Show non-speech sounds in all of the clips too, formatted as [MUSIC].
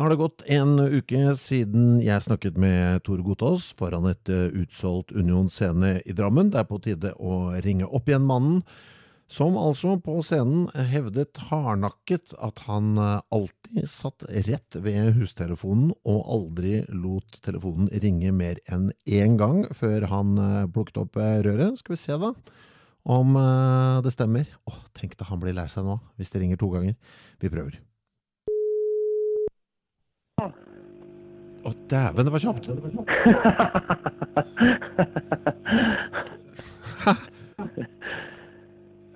Da har det gått en uke siden jeg snakket med Tor Gotaas foran et eh, utsolgt Union scene i Drammen. Det er på tide å ringe opp igjen mannen, som altså på scenen hevdet hardnakket at han eh, alltid satt rett ved hustelefonen og aldri lot telefonen ringe mer enn én gang før han eh, plukket opp røret. Skal vi se da om det stemmer. Åh, tenk da han blir lei seg nå hvis det ringer to ganger. Vi prøver. Å, dæven, det var kjapt! Hæ?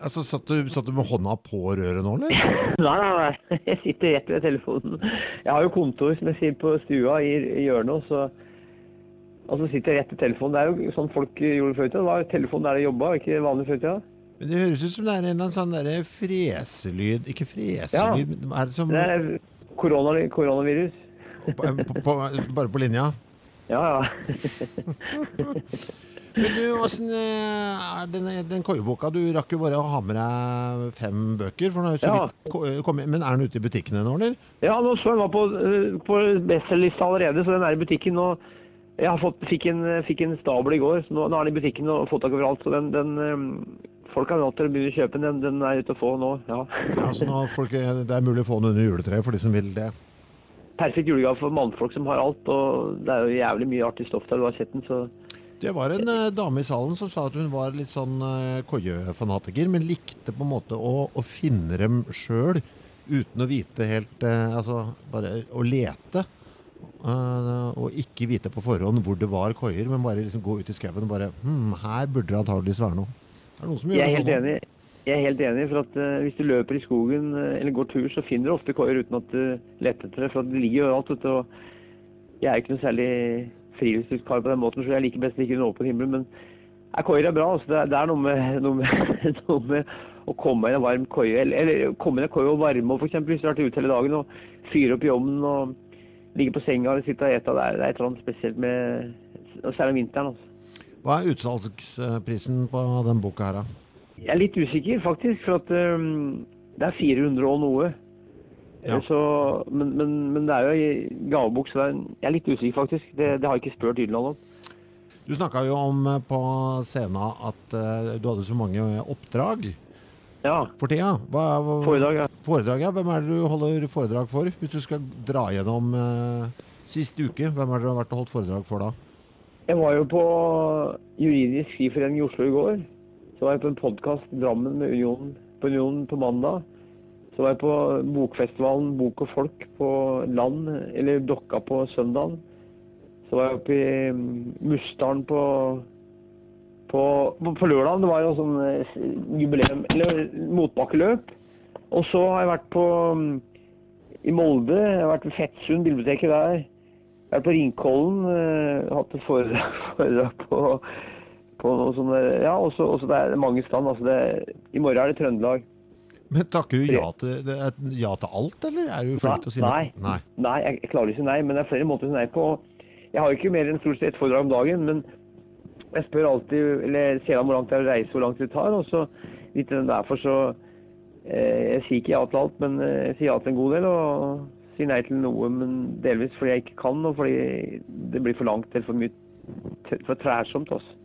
Altså, satt du, satt du med hånda på røret nå, eller? [LAUGHS] Nei, nei, nei. Jeg sitter rett ved telefonen. Jeg har jo kontor, som jeg sier, på stua i, i hjørnet. Så, og så sitter jeg rett ved telefonen. Det er jo sånn folk gjorde før i tida. Det var telefon der de jobba, ikke vanlig før i tida. Men Det høres ut som det er en eller annen sånn derre freselyd Ikke freselyd, men er det som Det er korona, koronavirus. På, på, på, Bare på linja? Ja, ja. [LAUGHS] Men du, åssen eh, er den, den koieboka? Du rakk jo bare å ha med deg fem bøker. For har jo så Ja. vidt kom, kommet Men er den ute i butikkene nå, eller? Ja, nå så jeg var på, eh, på bestselgerlista allerede, så den er i butikken. Og jeg har fått, fikk, en, fikk en stabel i går, så nå, nå er den i butikken og fått tak overalt. Så den, den eh, Folk har valgt til å begynne å kjøpe den. Den er ute å få nå, ja. Ja, så nå folk, eh, Det er mulig å få den under juletreet for de som vil det. Perfekt julegave for mannfolk som har alt, og det er jo jævlig mye artig stoff der. Du har sett den, så Det var en eh, dame i salen som sa at hun var litt sånn eh, koiefanatiker, men likte på en måte å, å finne dem sjøl uten å vite helt eh, Altså bare å lete. Uh, og ikke vite på forhånd hvor det var koier, men bare liksom gå ut i skauen og bare hm, her burde det antageligvis være noe. Er noen som gjør Jeg er det helt sånn? enig. Jeg er helt enig, for at eh, Hvis du løper i skogen eh, eller går tur, så finner du ofte koier uten at du leter etter det. For det ligger jo overalt. vet du, Jeg er ikke noe særlig friluftskar på den måten, så jeg liker best ikke under åpen himmel. Men ja, koier er bra. altså Det er, det er noe, med, [LAUGHS] noe, med, noe med å komme i en varm koie. Eller, eller komme i en koie og varme opp, f.eks. Hvis du har vært ute hele dagen og fyre opp i ovnen og ligge på senga og sitte og ete. Det er, det er et eller annet spesielt med Særlig om vinteren. altså. Hva er utsalgsprisen på den boka her, da? Jeg er litt usikker, faktisk. For at um, det er 400 og noe. Ja. Så, men, men, men det er jo i gavebok, så er, jeg er litt usikker, faktisk. Det, det har jeg ikke spurt Irland om. Du snakka jo om eh, på scenen at uh, du hadde så mange oppdrag Ja. for tida. Hva, hva, Foredrag, ja. Foredrag, ja. Hvem er det du holder foredrag for? Hvis du skal dra gjennom uh, siste uke, hvem er det du har vært og holdt foredrag for da? Jeg var jo på Juridisk Skiforening i Oslo i går. Så var jeg på en podkast i Drammen med Union på Union på mandag. Så var jeg på bokfestivalen Bok og Folk på Land, eller Dokka på søndagen. Så var jeg oppe i Mustaren på, på, på, på lørdag. Det var jo sånn eh, jubileum, eller motbakkeløp. Og så har jeg vært på mm, i Molde. Jeg har vært ved Fettsund, biblioteket der. Jeg har vært på Ringkollen, eh, hatt et foredrag, [LAUGHS] foredrag på, sånne Ja, også, også det er mange stand. Altså det, I morgen er det Trøndelag. Men takker du ja til, ja til alt, eller er du flink til å si Nei. nei? Nei, jeg, jeg klarer ikke nei, men det er flere måter å si nei på. Jeg har jo ikke mer enn stort sett ett foredrag om dagen, men jeg spør alltid, eller ser an hvor langt det er å reise, hvor langt det tar, og så litt derfor så eh, Jeg sier ikke ja til alt, men eh, jeg sier ja til en god del, og sier nei til noe, men delvis fordi jeg ikke kan, og fordi det blir for langt eller for mye for trærsomt. Altså.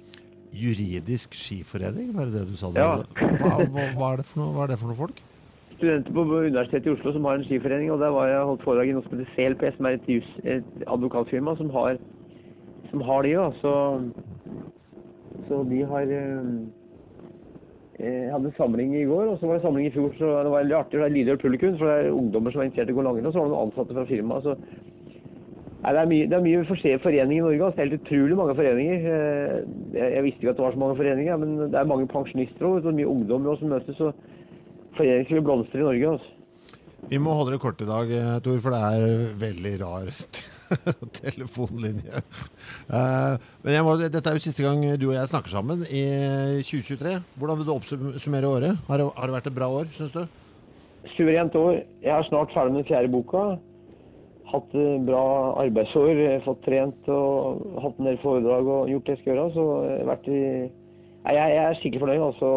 Juridisk skiforening, var det det du sa? Ja. Hva, hva, hva, er det for noe, hva er det for noe folk? studenter på Universitetet i Oslo som har en skiforening, og der var jeg holdt foredrag i noe som heter CLP, som er et, just, et advokatfirma som har, som har de. Da. Så, så de har eh, Jeg hadde samling i går, og så var det samling i fjor. så Det var veldig artig. Det er lydhørt publikum, for det er ungdommer som er interessert i å gå langrenn. Og så var det noen ansatte fra firmaet. så Nei, det er mye, det er mye foreninger i Norge. Altså. Det er helt utrolig mange foreninger. Eh, jeg, jeg, visste ikke at det var så mange foreninger, men det er mange pensjonister og mye ungdom som møtes. Så foreninger vil blomstre i Norge. Altså. Vi må holde det kort i dag, eh, Tor, for det er veldig rar [LAUGHS] telefonlinje. Uh, men må, dette er jo siste gang du og jeg snakker sammen i 2023. Hvordan vil du oppsummere året? Har det, har det vært et bra år, syns du? Suverent år. Jeg er snart ferdig med den fjerde boka hatt bra arbeidsår, fått trent og hatt en del foredrag og gjort det jeg skal gjøre. Så vært i jeg, jeg er skikkelig fornøyd. altså.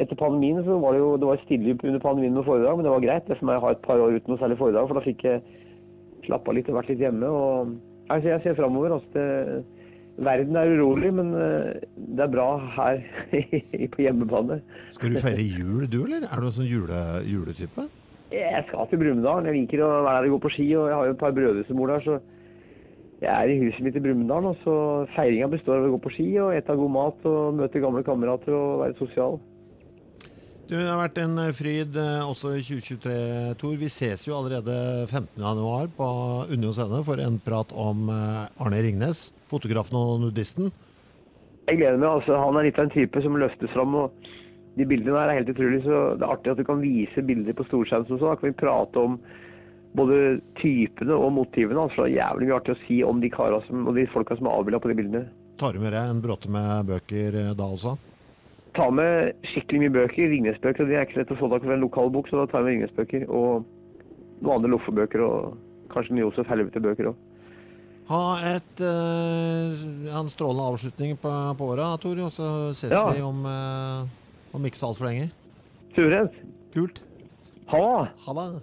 Etter pandemien så var det jo det var stille under pandemien med foredrag, men det var greit. Det for meg å ha et par år uten noe særlig foredrag, for da fikk jeg slappa litt og vært litt hjemme. og altså, Jeg ser framover. Altså, verden er urolig, men eh, det er bra her [LAUGHS] på hjemmebane. Skal du feire jul du, eller? Er du en sånn jule, juletype? Jeg skal til Brumunddal. Jeg liker å være der og gå på ski. Og jeg har jo et par brødre som bor der, så jeg er i huset mitt i Brumunddal. Og så feiringa består av å gå på ski og ete god mat og møte gamle kamerater og være sosial. Du, det har vært en eh, fryd eh, også i 2023, Tor. Vi ses jo allerede 15.1 på Unio scene for en prat om eh, Arne Ringnes, fotografen og nudisten. Jeg gleder meg. altså. Han er litt av en type som løftes fram. og de bildene der er helt utrolig. så Det er artig at du kan vise bilder på storskjerm. Så da kan vi prate om både typene og motivene. altså Det er jævlig mye artig å si om de som, og de folka som er avbilda på de bildene. Tar du med deg en bråte med bøker eh, da også? Ta med skikkelig mye bøker. Ringnesbøker. De er ikke lett å få tak i en lokal bok, så da tar jeg med Ringnesbøker. Og noen andre loffebøker og kanskje en Josef Helvete-bøker òg. Ha et, uh, en strålende avslutning på, på året, Tor. Og så ses ja. vi om uh Om ikke så altfor lenge. Suverent. Kult. Ha det.